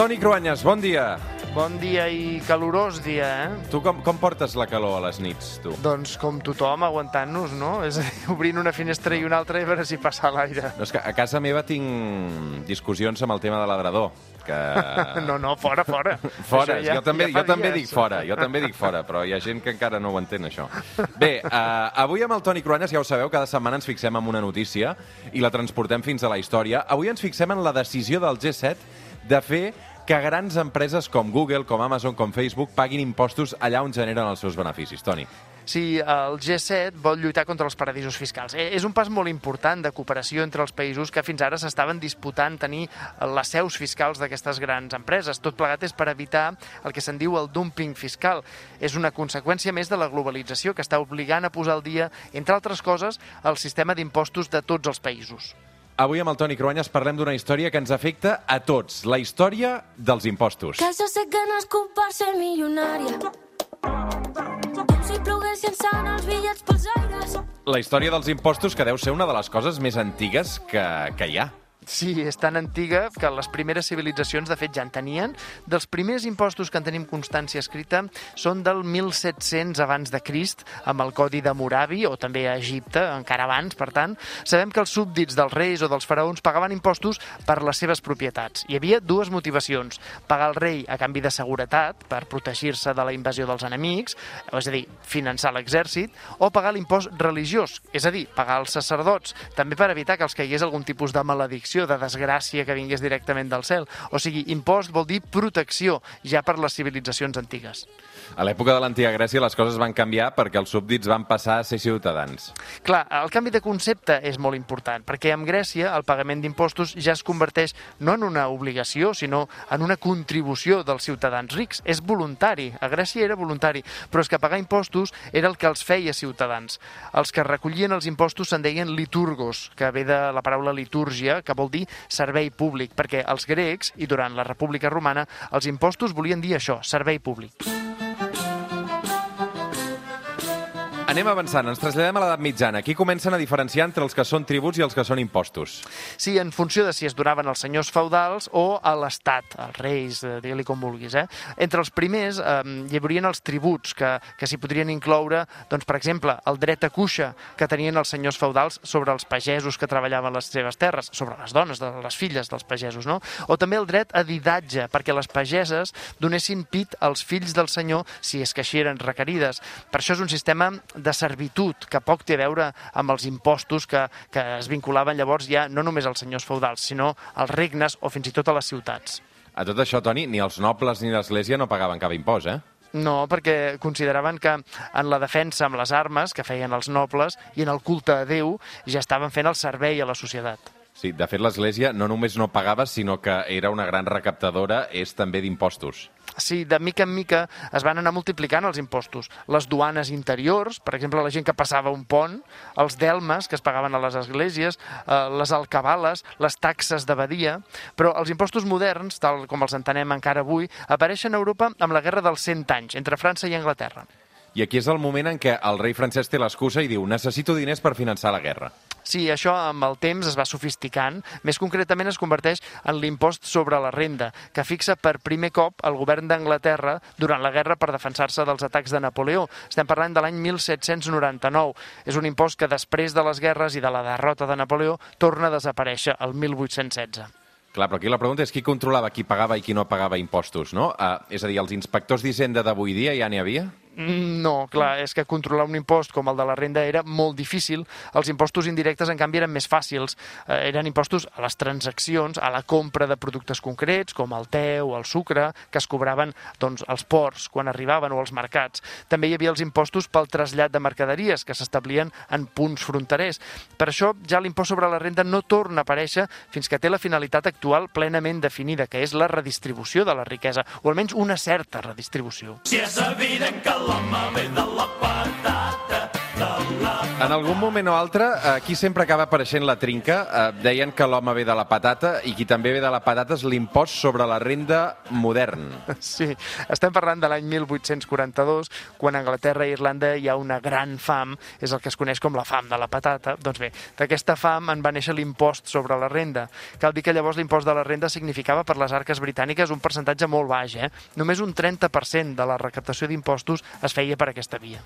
Toni Cruanyes, bon dia. Bon dia i calorós dia, eh? Tu com, com portes la calor a les nits, tu? Doncs com tothom, aguantant-nos, no? És a dir, obrint una finestra i una altra i veure si passa l'aire. No, és que a casa meva tinc discussions amb el tema de l'adrador. Que... No, no, fora, fora. Fora, Això jo, també, fa jo també dies. dic fora, jo també dic fora, però hi ha gent que encara no ho entén, això. Bé, uh, avui amb el Toni Cruanyes, ja ho sabeu, cada setmana ens fixem en una notícia i la transportem fins a la història. Avui ens fixem en la decisió del G7 de fer que grans empreses com Google, com Amazon, com Facebook paguin impostos allà on generen els seus beneficis. Toni. Sí, el G7 vol lluitar contra els paradisos fiscals. Eh, És un pas molt important de cooperació entre els països que fins ara s'estaven disputant tenir les seus fiscals d'aquestes grans empreses. Tot plegat és per evitar el que se'n diu el dumping fiscal. És una conseqüència més de la globalització que està obligant a posar al dia, entre altres coses, el sistema d'impostos de tots els països. Avui amb el Toni Cruanyes parlem d'una història que ens afecta a tots, la història dels impostos. Que jo sé que no culpa ser milionària. Com si ploguessin sant els bitllets pels aires. La història dels impostos que deu ser una de les coses més antigues que, que hi ha. Sí, és tan antiga que les primeres civilitzacions, de fet, ja en tenien. Dels primers impostos que en tenim constància escrita són del 1700 abans de Crist, amb el Codi de Moravi, o també a Egipte, encara abans, per tant. Sabem que els súbdits dels reis o dels faraons pagaven impostos per les seves propietats. Hi havia dues motivacions. Pagar al rei a canvi de seguretat, per protegir-se de la invasió dels enemics, és a dir, finançar l'exèrcit, o pagar l'impost religiós, és a dir, pagar els sacerdots, també per evitar que els caigués algun tipus de maledicció, de desgràcia que vingués directament del cel. O sigui, impost vol dir protecció, ja per les civilitzacions antigues. A l'època de l'antiga Grècia les coses van canviar perquè els súbdits van passar a ser ciutadans. Clar, el canvi de concepte és molt important, perquè en Grècia el pagament d'impostos ja es converteix no en una obligació, sinó en una contribució dels ciutadans rics. És voluntari. A Grècia era voluntari, però és que pagar impostos era el que els feia ciutadans. Els que recollien els impostos se'n deien liturgos, que ve de la paraula litúrgia, que vol dir servei públic, perquè els grecs, i durant la República Romana, els impostos volien dir això, servei públic. Anem avançant, ens traslladem a l'edat mitjana. Aquí comencen a diferenciar entre els que són tributs i els que són impostos. Sí, en funció de si es donaven als senyors feudals o a l'Estat, als reis, eh, digue-li com vulguis. Eh? Entre els primers eh, hi haurien els tributs, que, que s'hi podrien incloure, doncs, per exemple, el dret a cuixa que tenien els senyors feudals sobre els pagesos que treballaven les seves terres, sobre les dones, de les filles dels pagesos, no? O també el dret a didatge, perquè les pageses donessin pit als fills del senyor si és que eren requerides. Per això és un sistema de servitud que poc té a veure amb els impostos que, que es vinculaven llavors ja no només als senyors feudals, sinó als regnes o fins i tot a les ciutats. A tot això, Toni, ni els nobles ni l'Església no pagaven cap impost, eh? No, perquè consideraven que en la defensa amb les armes que feien els nobles i en el culte a Déu ja estaven fent el servei a la societat. Sí, de fet, l'Església no només no pagava, sinó que era una gran recaptadora, és també d'impostos. Sí, de mica en mica es van anar multiplicant els impostos. Les duanes interiors, per exemple, la gent que passava un pont, els delmes que es pagaven a les esglésies, eh, les alcabales, les taxes d'abadia... Però els impostos moderns, tal com els entenem encara avui, apareixen a Europa amb la Guerra dels 100 anys, entre França i Anglaterra. I aquí és el moment en què el rei francès té l'excusa i diu necessito diners per finançar la guerra. Sí, això amb el temps es va sofisticant. Més concretament es converteix en l'impost sobre la renda, que fixa per primer cop el govern d'Anglaterra durant la guerra per defensar-se dels atacs de Napoleó. Estem parlant de l'any 1799. És un impost que després de les guerres i de la derrota de Napoleó torna a desaparèixer el 1816. Clar, però aquí la pregunta és qui controlava qui pagava i qui no pagava impostos, no? Uh, és a dir, els inspectors d'Hisenda d'avui dia ja n'hi havia? No, clar, és que controlar un impost com el de la renda era molt difícil. Els impostos indirectes, en canvi, eren més fàcils. Eh, eren impostos a les transaccions, a la compra de productes concrets, com el te o el sucre, que es cobraven doncs, als ports quan arribaven o als mercats. També hi havia els impostos pel trasllat de mercaderies, que s'establien en punts fronterers. Per això, ja l'impost sobre la renda no torna a aparèixer fins que té la finalitat actual plenament definida, que és la redistribució de la riquesa, o almenys una certa redistribució. Si és evident que la patata, de la En algun moment o altre, aquí sempre acaba apareixent la trinca. Eh, deien que l'home ve de la patata i qui també ve de la patata és l'impost sobre la renda modern. Sí, estem parlant de l'any 1842, quan a Anglaterra i Irlanda hi ha una gran fam, és el que es coneix com la fam de la patata. Doncs bé, d'aquesta fam en va néixer l'impost sobre la renda. Cal dir que llavors l'impost de la renda significava per les arques britàniques un percentatge molt baix, eh? Només un 30% de la recaptació d'impostos es feia per aquesta via.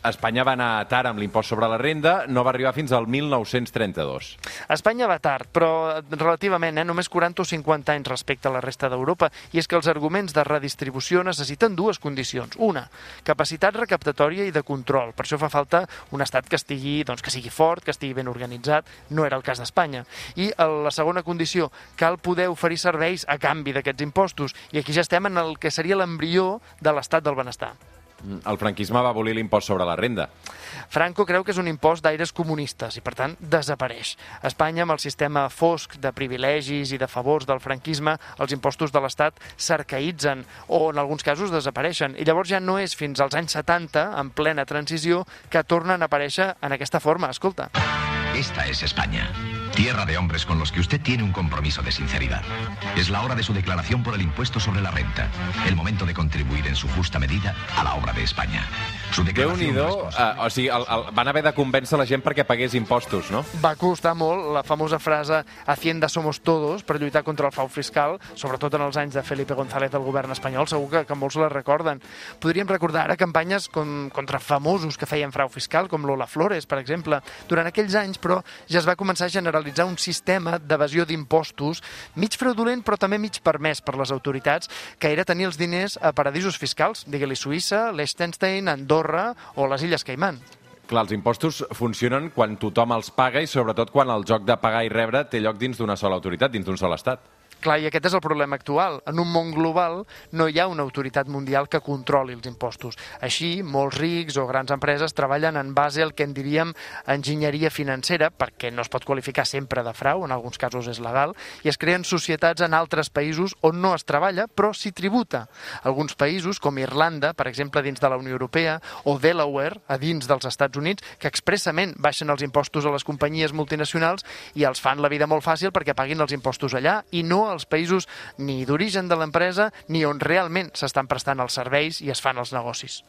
Espanya va anar tard amb l'impost sobre la renda, no va arribar fins al 1932. Espanya va tard, però relativament, eh, només 40 o 50 anys respecte a la resta d'Europa, i és que els arguments de redistribució necessiten dues condicions. Una, capacitat recaptatòria i de control. Per això fa falta un estat que estigui, doncs, que sigui fort, que estigui ben organitzat. No era el cas d'Espanya. I la segona condició, cal poder oferir serveis a canvi d'aquests impostos. I aquí ja estem en el que seria l'embrió de l'estat del benestar. El franquisme va abolir l'impost sobre la renda. Franco creu que és un impost d'aires comunistes i, per tant, desapareix. A Espanya, amb el sistema fosc de privilegis i de favors del franquisme, els impostos de l'Estat s'arcaïtzen o, en alguns casos, desapareixen. I llavors ja no és fins als anys 70, en plena transició, que tornen a aparèixer en aquesta forma. Escolta. Esta es España. Tierra de hombres con los que usted tiene un compromiso de sinceridad. Es la hora de su declaración por el impuesto sobre la renta. El momento de contribuir en su justa medida a la obra de España. Déu nhi uh, o sigui, el, el, van haver de convèncer la gent perquè pagués impostos, no? Va costar molt la famosa frase Hacienda somos todos per lluitar contra el frau fiscal, sobretot en els anys de Felipe González del govern espanyol, segur que, que molts la recorden. Podríem recordar ara campanyes com, contra famosos que feien frau fiscal, com Lola Flores, per exemple. Durant aquells anys, però, ja es va començar a generalitzar un sistema d'evasió d'impostos mig fraudulent, però també mig permès per les autoritats, que era tenir els diners a paradisos fiscals, digue-li Suïssa, Liechtenstein, Andorra, Andorra o les Illes Caimán. Clar, els impostos funcionen quan tothom els paga i sobretot quan el joc de pagar i rebre té lloc dins d'una sola autoritat, dins d'un sol estat. Clar, i aquest és el problema actual. En un món global no hi ha una autoritat mundial que controli els impostos. Així, molts rics o grans empreses treballen en base al que en diríem enginyeria financera, perquè no es pot qualificar sempre de frau, en alguns casos és legal, i es creen societats en altres països on no es treballa, però s'hi tributa. Alguns països, com Irlanda, per exemple, dins de la Unió Europea, o Delaware, a dins dels Estats Units, que expressament baixen els impostos a les companyies multinacionals i els fan la vida molt fàcil perquè paguin els impostos allà i no als països ni d'origen de l'empresa ni on realment s'estan prestant els serveis i es fan els negocis.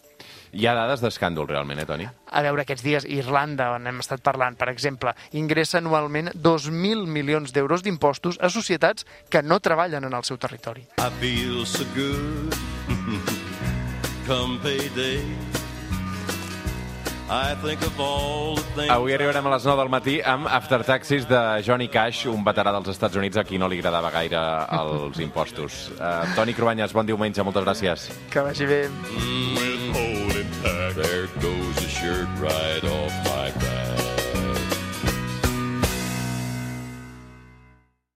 Hi ha dades d'escàndol, realment, eh, Toni? A veure, aquests dies, Irlanda, on hem estat parlant, per exemple, ingressa anualment 2.000 milions d'euros d'impostos a societats que no treballen en el seu territori. I feel so good come payday Avui arribarem a les 9 del matí amb After Taxis de Johnny Cash, un veterà dels Estats Units a qui no li agradava gaire els impostos. Uh, Toni Cruanyes, bon diumenge, moltes gràcies. Que vagi bé. Mm, there goes a shirt right off my back.